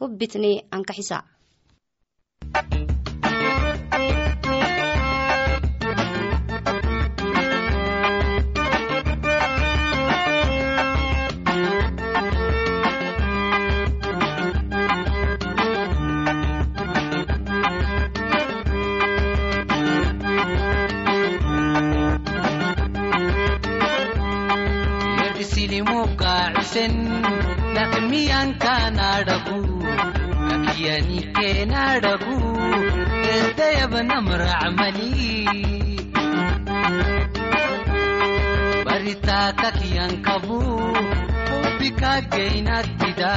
hubbitne ankaxisa laakiin miyankanadhagu kakiyanikenaadhagu esdayabanamracmali baritaa kakiyankabu ubbikageynadida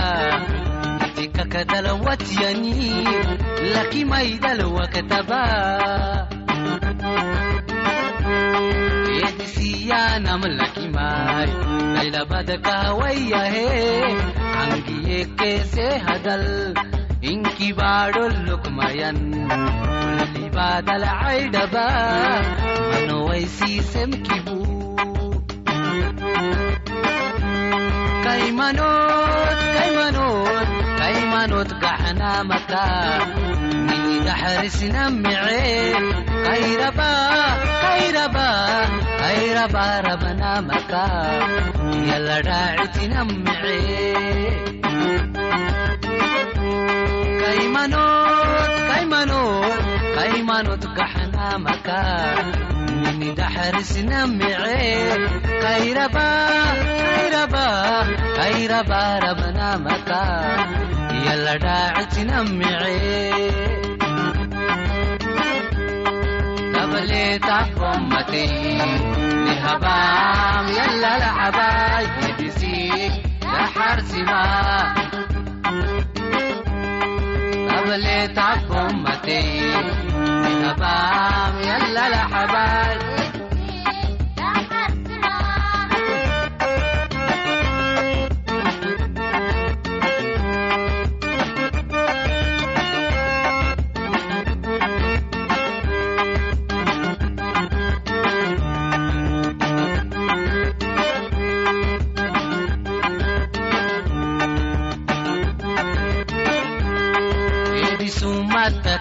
itikakadalawatyani lakimaydalwakataba edisiyanam lakimay dailabadakawayahe angiyekese hadal inkibaadolukmayan ulibadalcaydhaba manowaysiisemkibu kaymanot kaymanot kaymanot gaxnaamaka ninigaxarisnamece kayraba kayraba kayraba rabanamaka yaladhaacitinamece kaymanot kaymanot kaymanot gaxnaamaka ninidaxarisnamece kayraba kayraba kayraba rabanamaka yaladhaacitinamece gabaleta qommate nihabaam yalalacabay ibisi daxarsima gabaleta qommate nihabaam yalalacabay manol sadu yangadule benu تعب اللي تعب أمتي. أنا بام يلا لحبايب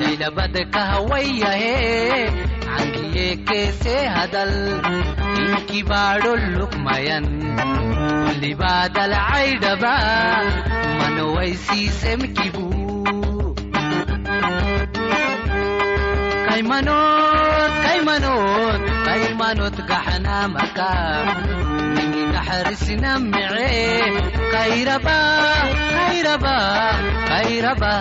rabanamaka yaladhaacitinamece kaymanot kaymanot kaymanot gaxnaamaka ninidaxarisnamece kayraba kayraba kayraba rabanamaka yaladhaacitinamece gelsiise xabam inti kakadidditanum rabe kaliyeekkeesuga iidhukaaqsee labbahee lafa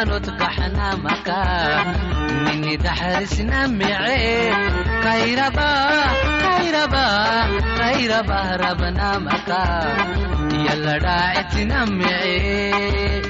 gaadhut xabbaha wonumulubahayaniim niidhageyltawnable edisiyaanam yallada itinamee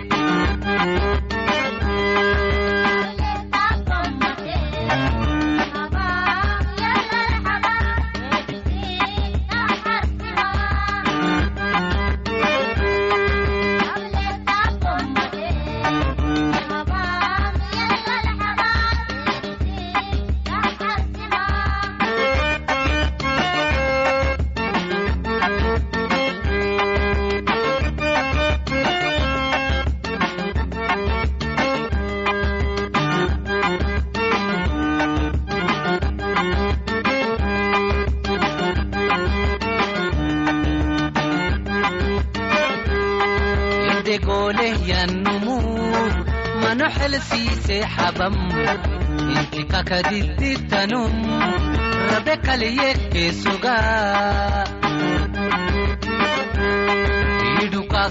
kaawayahe angiyeekkeesee hadal inkibaadhol lukmayan libadalcaydaba manowaysiisemkibu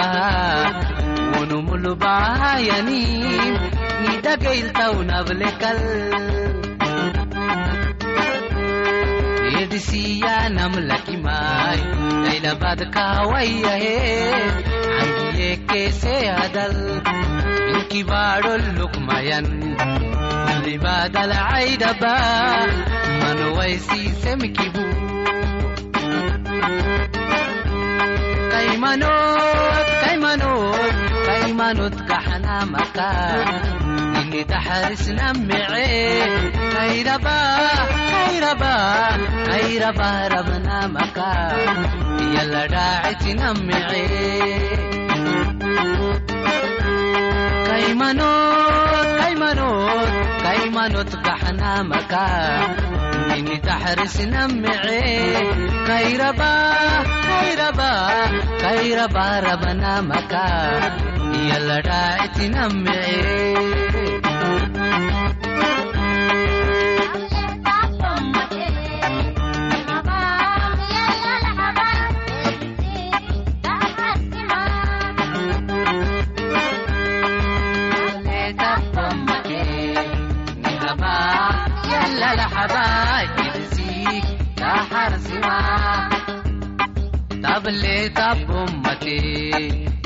kaymanot kaymanot kaymanot gaxanamaka ini taxarisnamece kayraba kayraba kayraba rabnamaka yala dhaacitinamece kaymanot kaymanot kaymanot gaxanamaka ini taxarisnamece kayraba kayraba kayraba rabnamaka yala dhaacitinamece kaymanood kaxnaamaka nimitaxarisinamece kayrabaa rabanaamaka iyo ladhaacitinamece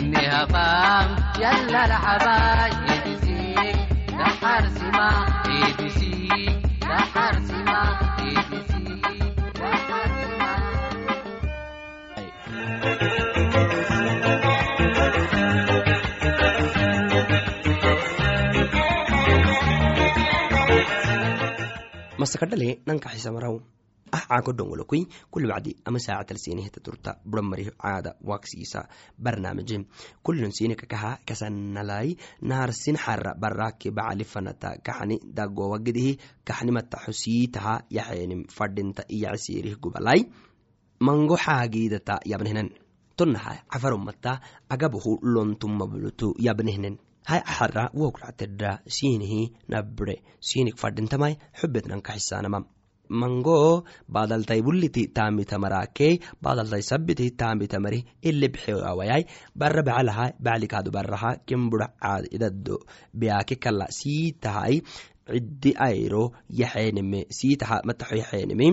نهبام يلا الحباي يدسيك دحر سما يدسيك دحر سما يدسيك دحر سما masakadhale nanka xisamaraw ah caako dhongolokui kuli bacdi ama saacatal siinihta turta. Buramari caada waksiisa barnaamije kulilon siini kakaha kasanalai naharsin xara baraki bacalifanata kaxani. Dagowagedihi kaxnimata xusiitaha yaxeenim fadhinta iyacsiirih gubalai mango xaagiidata yabnehnen tonaha cafarumata agabuhu lontumabulutu yabnehnen hai axara wokractedra siinihi nabre siinik fadhintamai xubetnanka xisaanama mango badaltai buliti taamitamarake badaltai sabiti taamitamari ile bixewayai bara bacalaha baclikaadu baraha kembura caad idado beake kala siitahai cidi airo yaxeenime siitaha mataxo yaxeenime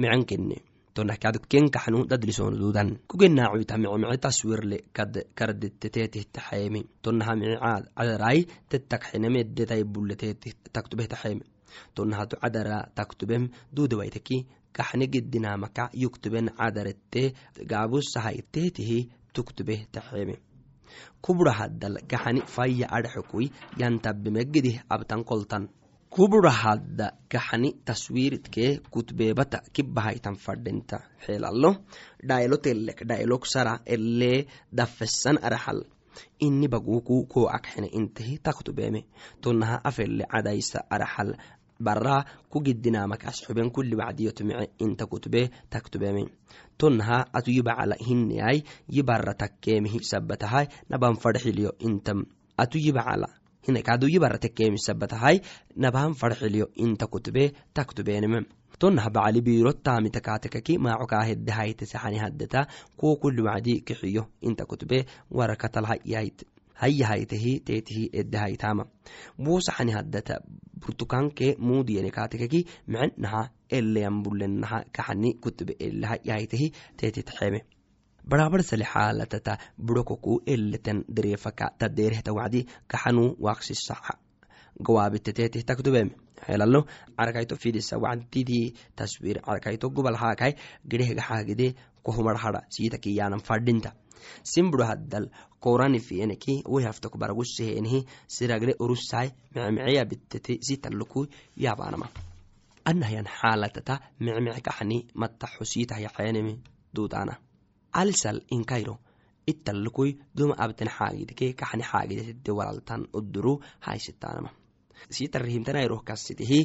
micankene tonahkadkenkaxnu dadlisoonududan kugenaacuita micmici taswirle karditetetihtaxeemi tonaha mici caad cadarai buletetih taktubehtaxeemi tonahatu cadara taktubem duudawaitaki kaxne gedinamaka yuktuben cadarete gaabusahaiteetihi tuktubeh taxeemi kuburahadal kaxani faya adhaxukui yantabemegedih abtan koltan. Kuburahadda kaxani taswiiridkee kutbeebata kibahaitan fadhinta xeelalo dhailo telek dhailok sara elee dafesan araxal ini baguku ko akxene intehi taktubeeme tonaha afele cadaysa araxal bara kugidinaamakas xuben kuli inta kutube taktubeeme tonaha atu yibacala hineyai yibara takkeemihi sabatahai naban fadxiliyo intam. Atu yibacala hinekadu yibara takkeemi sabatahai naban fadxiliyo inta kutube taktubeeneme tonaha bacali biro taamitakaatekaki maacokaahedahayte saxani haddeta kuwo kuli wacdi kixiyo inta kutube warakatalhayahayte hayahaytehi teetihi edahaytama buusaxani haddata burtukanke muudiyene micnaha eleyanbulenaha kaxani kutube eleha yahaytehi teetitaxeme barabar sale xaalatata burokoku eleten dereefaka tadeerehta wacdi kaxanu waaqsisaxa gawaabiteteetih taktubeme helalo carakayto fidisa wacdidii taswiir carakayto gobal haakai gedehgaxaagide kohumarhada siitakiyaanan fadhinta. Simburo haddal koranifieneki wehaftok baraguseheenihi siragre urusai mecmeceya bitete sitaluku yabanama anahyan xaalatata mecmece kaxani mataxo siitahyaxeenemi duudana alisal inkairo italukui duma abten xaagidke kaxani xaagidetede walaltan uduru haisitanama sitarihimtanairoh kasitihi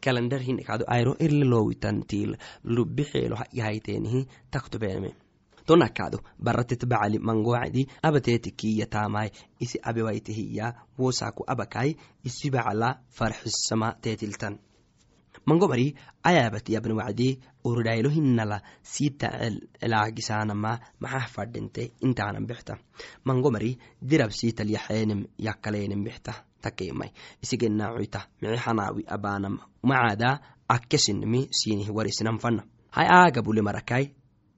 kalendar hinekado airo irle lowitantil lubixeelo yahayteenihi taktubeename tonakado baratet bacali mangowacdi abateetikiyataamai isi abewaitehiya wosaku abakai isi bacala farxisama teetiltan mangomari ayabat yabn wacdi uridaylo hinala sita takeemai isigenaacoyta mici xanaawi abanam macaada akkesinimi sinih warisinan fana hai aagabule marakai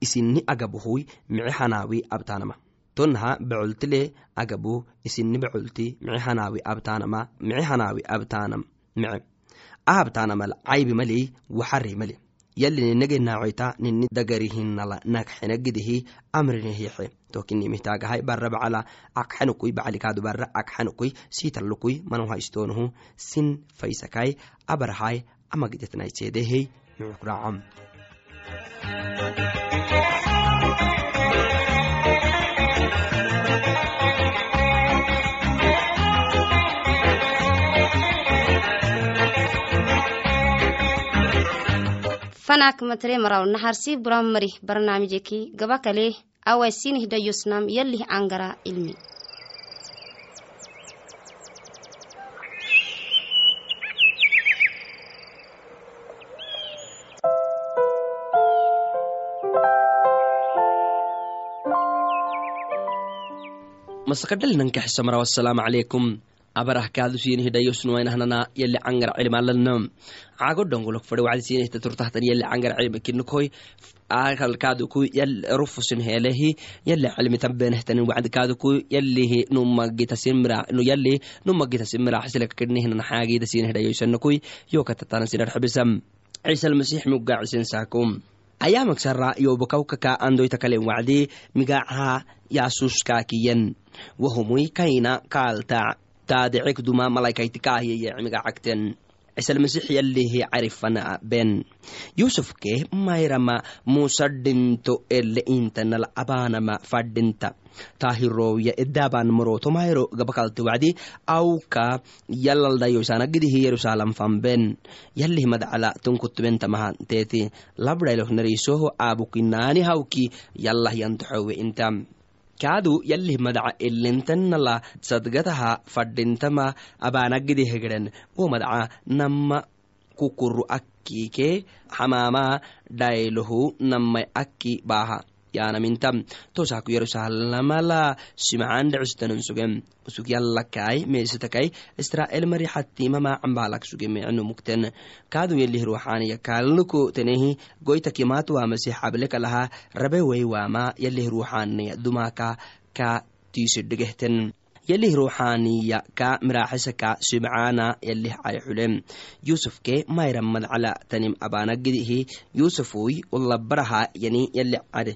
isini agabuhui mici xanaawi abtanama tonnaha becoltile agabu isini becolti mici xanaawi abtanama mici xanaawi abtanam mice ahabtanamal caybi maley waxari male yali ninageenaacoyta nini dagarihinala nagxenagidihi amrinihixe tokinimihtaagahai bara bacala akxanukui bacalikaadu bara akxanukui siitalukui manuhaistonuhu sin faysakai abarahai amagidetnaiseedehey mucukracam fanak matre maraw naharsi buram marih barnaamijeki gabakale awai sinihda yosnam yallih angara ilmi مسقدل ننكح سمرا والسلام عليكم kaadusinihdayosnuwainahnana yali cangar cilmalanam cago dhongolok fade wacdi sinihta turtahtan yali cangar cilmakinokoi akalkaduku yal rufusin helehi yali cilmitanbenehtanin wacdi kaduku yalihi numagitasimira yali numagitasimiraxsilakakidnihnan xaagida sinihdayosanokoi yokatatana sinarxabisam ciisa almasix mugaacisen saakum. Ayamagsara yobokawkaka andoyta kalen wacdi migacaha yasuskaakiyan wahumui kaina kaalta taadecek duma malaikaitikaahiyayecmiga cagten cisalmasix yalihi carifana ben yusufke mayrama musadhinto ele intanal abanama fadhinta taahirowya edaban moroto mayro gabakalte wacdi awka yalaldayoysanagidihi yerusalam famben yalih madcala tunkutubentamaha teeti labdhaylok narisoho aabukinaani hawki yalah yantoxowe intam kaadu yalih madaca elentanala sadgataha fadhintama abanagidihegren wo madaca nama kukuru akkike xamaama dhaylohu namai akki baaha yanamintam tosaku yerusalamala simcan dhecistanan sugem usug yalakai meesitakai israel mari xatimama cambalak suge mecno mukten. Kaadu yelih ruuxaniya kaalnuko tenehi. Goytakimat waamasi xablekalaha rabe wey waama yelih ruuxaniya dumaka ka tiisidhegehten yelih ruuxaniya ka miraxisaka simcana yelih cali xulem yusufke mayra madcala tanim abanagidihi yusufuy ulabaraha yani yali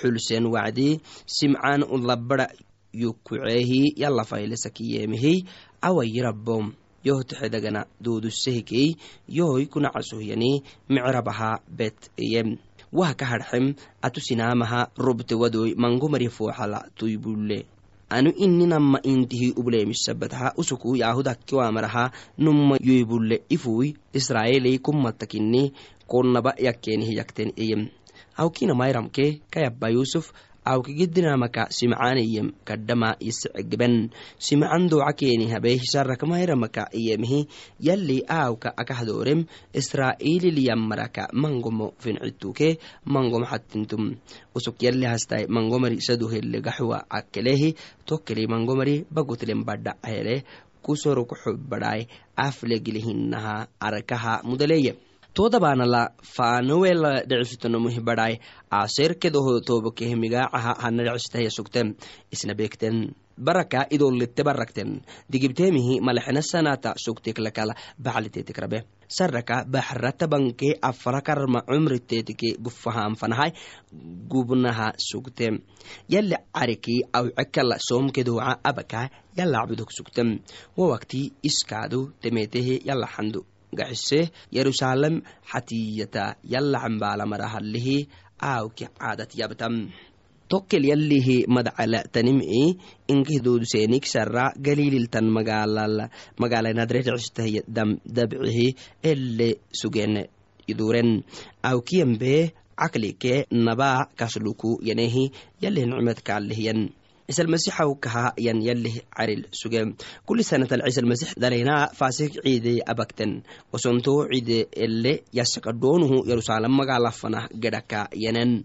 xulsen wacdi simcan ulabara yukuceehi yala faylesakiyemihi awayirabom yohtexedagana dudusehikey yohoy kunacasuhyani micrabaha bet iyem wah ka hadxem atusinamaha robte wadoy mangomari fooxala tuybulle. Anu ininama intihi ubleemisabataha usuku yahudakiwamaraha numa yoybulle ifuy israeley kummatakini konnaba yakkenihi yakten iyem awkina mayramke kayabba yusuf awkigidinamaka simcaniyem kadhama yiscegben simcan doca keeni habe hisaraka mayramaka iyemhi yali aawka akahdoorem israililiyammaraka mangomo fincituke mangom xatintum usuk yali hastai mangomari saduhele gaxwa akelehi tokkeli mangomari bagutlen badha hele kusoro kuxubbadhai aflegilihinaha arakaha mudaleeye todabaanala faanowela dhecifitonomuhi badhai aserkedoho tobokehe migacaha hana dhecistahya sugtem isna beekten baraka idolite barakten digibtemihi malexenasanata sugteklakala bacliteetikrabe saraka baxratabanke afrakarma cumriteetike gufahanfanahai gubnaha sugtem yali cariki awcekala soomkedoca abaka yala cabudok sugtem wawakti iskaadu temetehe yala gaxise yerusalem xatiyata yala cambaalamarahalihi aawki caadat yabtam. Tokkel yalihi madcala tanim'i inkihdooduseenik sara galililtan magaala nadretcistah dabcihi ele sugen iduren awkiyambe caqlikee nabaa kasluku yanehi yalih nicmadkaalehyan ciisalmasixaw kaha yan yalih caril suge kuli sanatal ciisalmasix dalena fasik ciide abakten osonto ciide ele yasakadoonuhu yerusalem magalafanah gedhaka yanen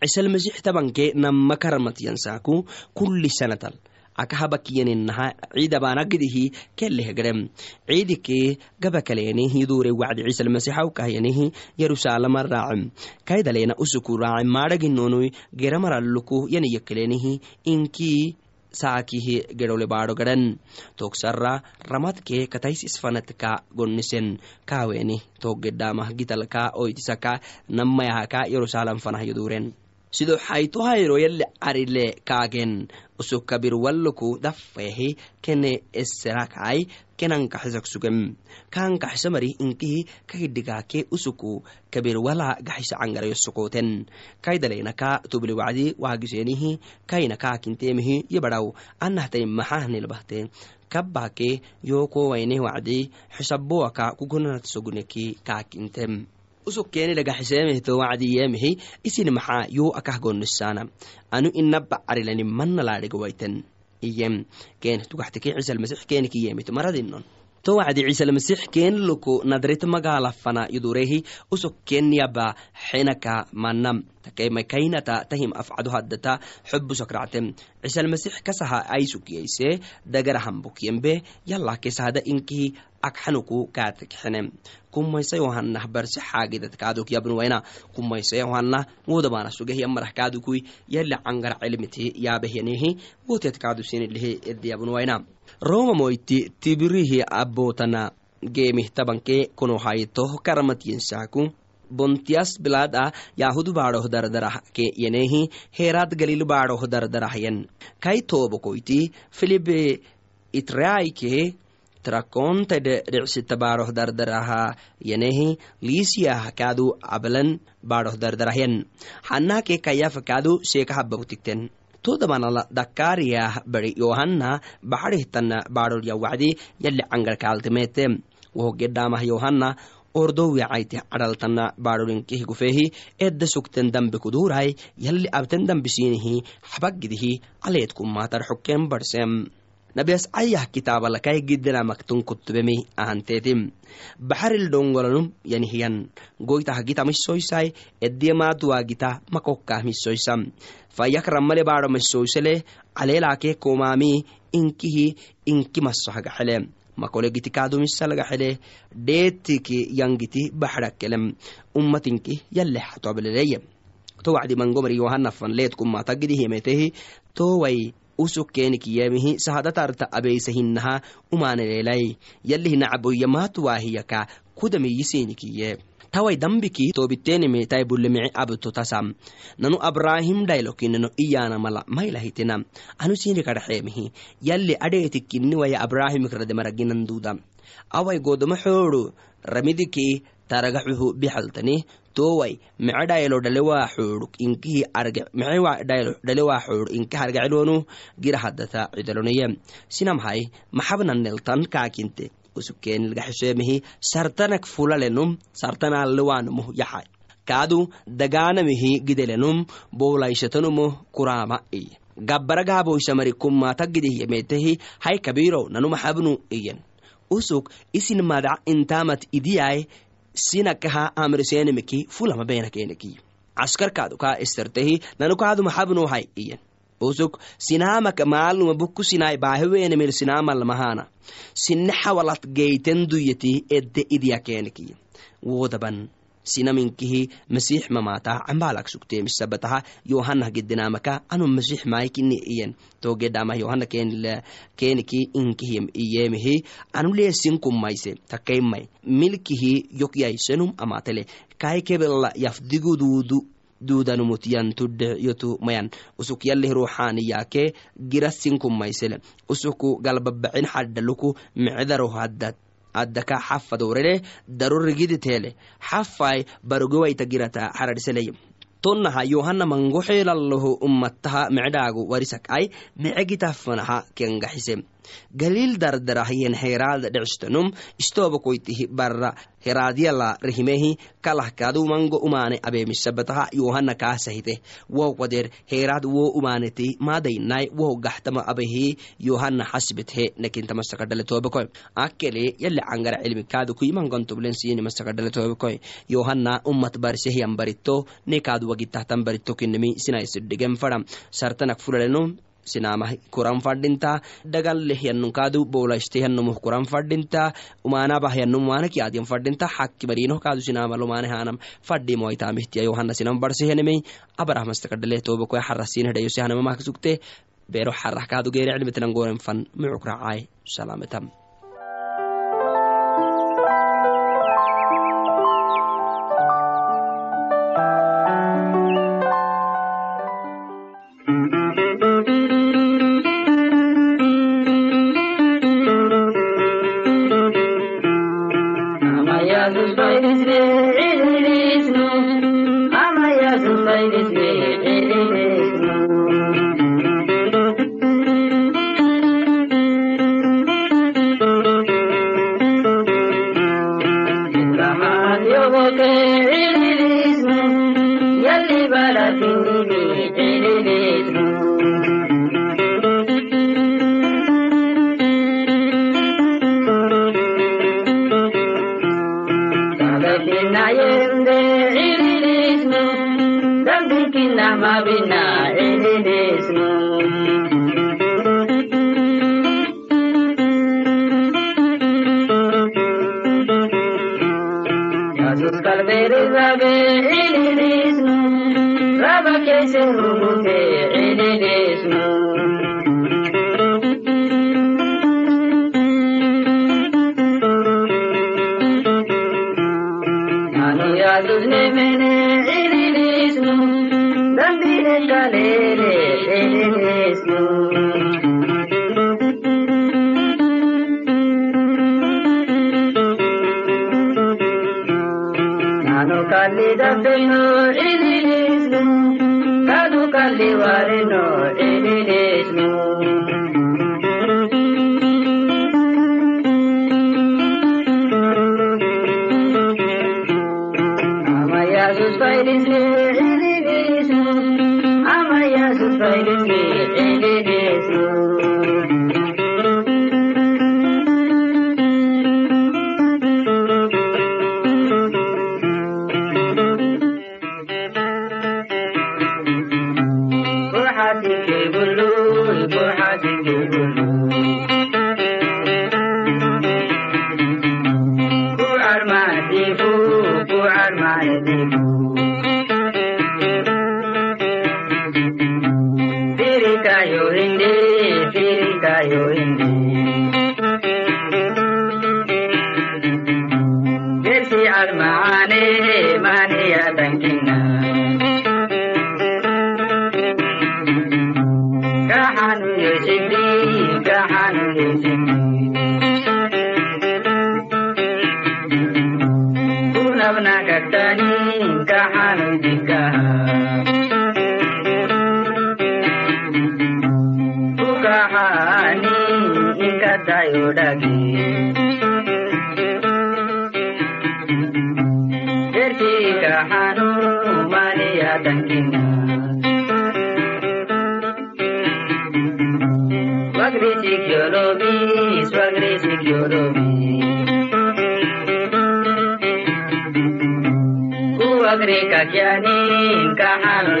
ciisalmasix tabanke nama karamatyansaku kuli sanatal akahabakiyanaha ciidabaanagidihi kelehgedem ciidike gabakaleenihi dure wacdi ciisalmasixaw kahyanihi yerusalama raacem kaydaleena usuku raace maadhaginonui geramaralluku yaniyakaleenihi inkii saakihi gedhole baadho gadhan togsara ramadke katais isfanatka gonnisen. Kaaweeni toggedhamah gitalka oytisaka namayahaka yerusalam fanahyoduren sido xayto hayro yali carile kaagen. Usukabir walluku daffehi kene eserakai kenankaxisak sugem kankaxisamari inkihi kahidhigaake usuku kabir wala gaxisa cangarayo sokoten kaydaleynaka tubli wacdi waagisenihi kaina kaakinteemihi yabadhaw anahtai maxahnilbahte kabbaake yokowaine wacdi xisaboaka kugunanatsoguneki kaakintem usuk keeni dhagaxiseemehto wacdiyemehi isin maxaa yoo akah gonnisaana anu inaba carilani manna laadhigawayten iyem keen tugaxteke ciisalmasix keenikiyemito maradinon to wacdi ciisalmasix keen luku nadrit magaalafana yudurehi usuk keenyaba xenaka manam takemakainata tahim afcado haddata xobusakractem ciisalmasix kasaha aisukiyayse dagarahambukyembe yallah kesahada inkihi akxanuku kaatakxenem kumaysa yohanah barse xaagidad kaaduk yabnuwaina kumaysa yohanah wodabana karamatyensaku bontias bilad a yahudu baadhoh dardarah ke yenehi heeraad galil baadhoh dardarahyen kai tobokoyti filibe itraike trakontede dhicsita baadhoh dardaraha yanehi liisiyah kaadu ablan baadhoh dardarahyan hanake kayafa kaadu seekahababtikten todabanala dakkariyah bari yohanna baxadhihtana baadhol yawacdi yali cangarkaaltimete wohogedhamah yohanna ordowyacayti cadhaltana baadholinkih gufehi edda sugten dambe kudurai yalli abten dambisinihi xabagidihi aleedkumatar xokken barsem. Nabias ayah kitaabalakay gidinamakton kutubemi ahantetim baxaril dhongolanum yanihiyan goytah gita misoysai ediyamaatuwa gita makokkah misoysam fayak rammale baadho misoysele caleelaake komaami inkihi inki masohagaxele makole giti kaadumisalagaxele dheetiki yangiti baxdhakelem ummatinki yale xatobleleye to wacdi mangomar yohanafan leedkumatagidihiemetehi towai usukkenikiyemihi sahadatarta abeysahinaha umanelelai yalihinacboyamaatuwaahiyaka kudamiyisinikiye tawai dambiki tobitenimi tai bullemici abto tasam. Nanu abrahim dhailokineno iyana mala mailahitina anu sini kadhaxeemihi yalli adheetikkinni waya abrahimikrade maraginanduda awai godoma xoodu ramidiki taragaxuhu bixaltani towai mece dhaylo dhalewaa xoodhuk inkihi arge mece dhaylo dhalewaa xoodh inki hargacilonu gira haddata cidaloneye sinamhai maxabnaneltan kaakinte usukeenilgaxisheemihi sartanak fulalenum sartanalewaanumuh yaxai kaadu dagaanamihi gidelenum bowlayshatanumuh kurama iye gabbaragaaboysamari kumata gidihyemetehi hai kabirow nanumaxabnu iyen. Usuk isin madac intamat idiyai sinakaha amrisenimiki fulama kaa istartehi nanukaadu iyen usuk sinamaka maalnuma bukku sinai baahiwenemil sinamalmahana sinne xawalat geyten duyeti edde idyakeneki wodaban sinaminkihi masix mamata cambalak sugteemisabataha yohanah gidinamaka anu masix maikini iyen. Togedamah yohana keniki inkihim iyemihi anu leesin kummayse takaimai milkihi yokyaisenum amatele. Kaikebela yafdigududu dudanumutyan tudhe yotu mayan. Usuk yalih ruuxaniyake girasin kummaysele. Usuku galbabacin xadhaluku micdaro addaka xafadorele daro rigiditele xafai barogowaita girata xararseleye tonnaha yohana mangoxeelaloho ummataha mecdhaagu warisak ai mecegitafanaha kengaxise galiil dardarahyen heraada dhecstanum istoba koytihi barra heraadiyala rehimehi kalahkadu mango umane abeemisabataha yohana kaasahite. Woh wader heraad wo umaneti madainai woh gahtama abehi yohana hasibethe nekintamasakadhale tobekoy. Akele yali cangara sini masakadhale tobekoy. Yohana ummat barisehyan barito nekaadu wagitahtan barito kinemi sinaisidhigen fadam. Sartanak fulaleno sinamah kuran fadinta dhagallehyanunkaadu bowlashtehyanumuh kuran fadinta umanabahyanum umanakiyadiyan fadinta hakki barinoh kaadu sinamalumanehanam fadimoaitamihtiya yohana sinam barseheneme abarahmastakadhaleh tobakoya xarasiinhedhayosehanamamahka sugte bero xarah kaadu geere cilmitinan goren fan mucuk racay गए Ku agrega ka halo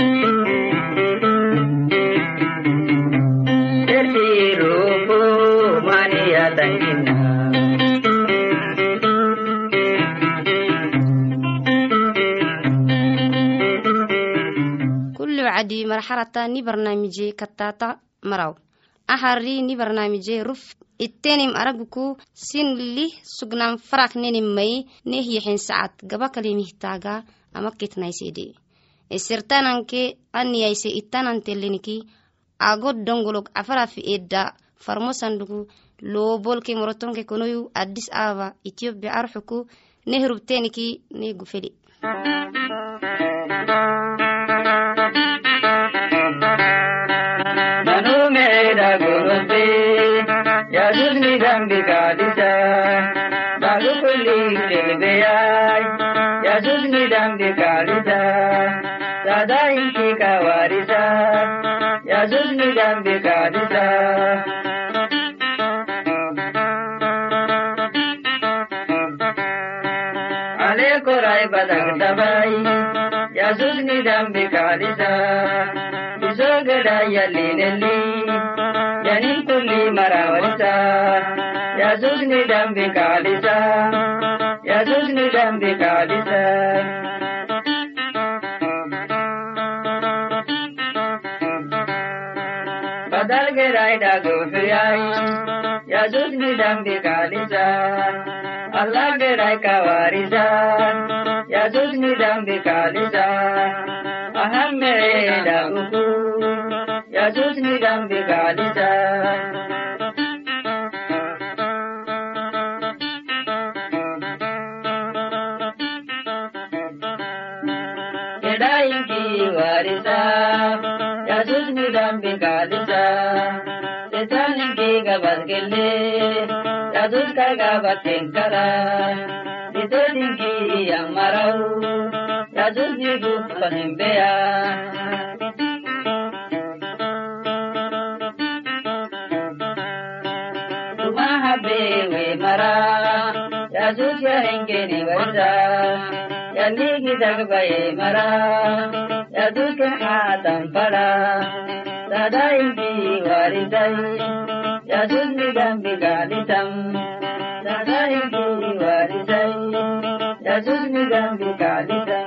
marxalata ni barnaamije katata maraw. Ahari ni barnaamije ruf ittenim araguku sin li sugnan farak nenim may neh yexen sacad gaba kalimihtaga ama kitnaysede esirtananke aniyayse ittananteleniki agod dongolog afarafi edda farmo sandugu loobolke morotonke konoyu addis ababa ethiopia arxuku neh rubteniki ne gufeli كل للبياي يسوسني دم بكارثة سدايك كوارثة يسوسني دم بكارثة korai badak dabai Yasus ni dambi kalisa Biso gada yalli nelli Yanin kulli marawalisa Yesus ni dambi kadisa, Yesus ni dambi kadisa. Badal gerai da gofiyai, Yesus ni dambi kadisa. Allah gerai kawarisa, Yesus ni dambi kadisa. Aham mere da uku, Yesus dambi kadisa. kele yadul gaba tenkara dito dingi yamarau yadul digu panimbeya tumahabewe mara yadul yarengeni warda yandigi dagbaye mara yadul ke hatam pada tadaingi waridai dandidan bigalitan da zai duri wa da.